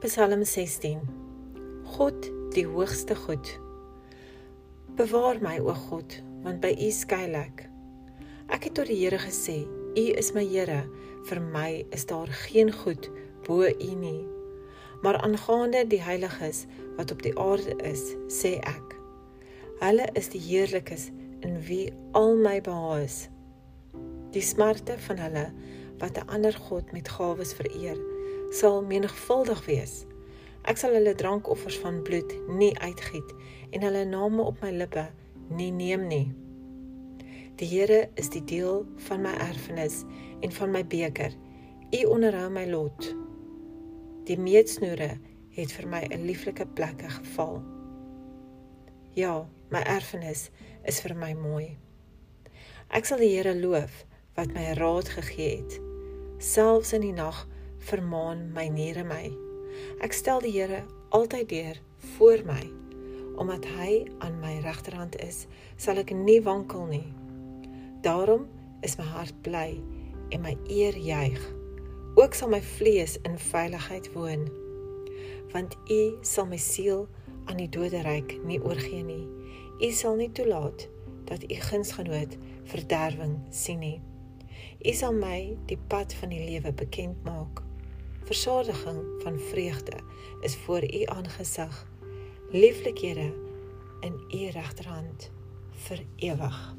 Psalm 16. God, die hoogste goed. Bewaar my, o God, want by U skuil ek. Ek het tot die Here gesê, U is my Here, vir my is daar geen goed bo U nie. Maar aangaande die heiliges wat op die aarde is, sê ek: Hulle is die heerlikes in wie al my behaag is. Die smarte van hulle wat 'n ander god met gawes vereer, sal menigvuldig wees. Ek sal hulle drankoffers van bloed nie uitgiet en hulle name op my lippe nie neem nie. Die Here is die deel van my erfenis en van my beker. U onderhou my lot. Die meetsnoere het vir my 'n lieflike plekke geval. Ja, my erfenis is vir my mooi. Ek sal die Here loof wat my raad gegee het. Selfs in die nag vermaan my niere my. Ek stel die Here altyd deur voor my. Omdat hy aan my regterhand is, sal ek nie wankel nie. Daarom is my hart bly en my eer juig. Ook sal my vlees in veiligheid woon. Want U sal my siel aan die doderyk nie oorgee nie. U sal nie toelaat dat U gunsgenoot verderwing sien nie. U sal my die pad van die lewe bekend maak versadiging van vreugde is voor u aangesig. Lieflikhede in u regterhand vir ewig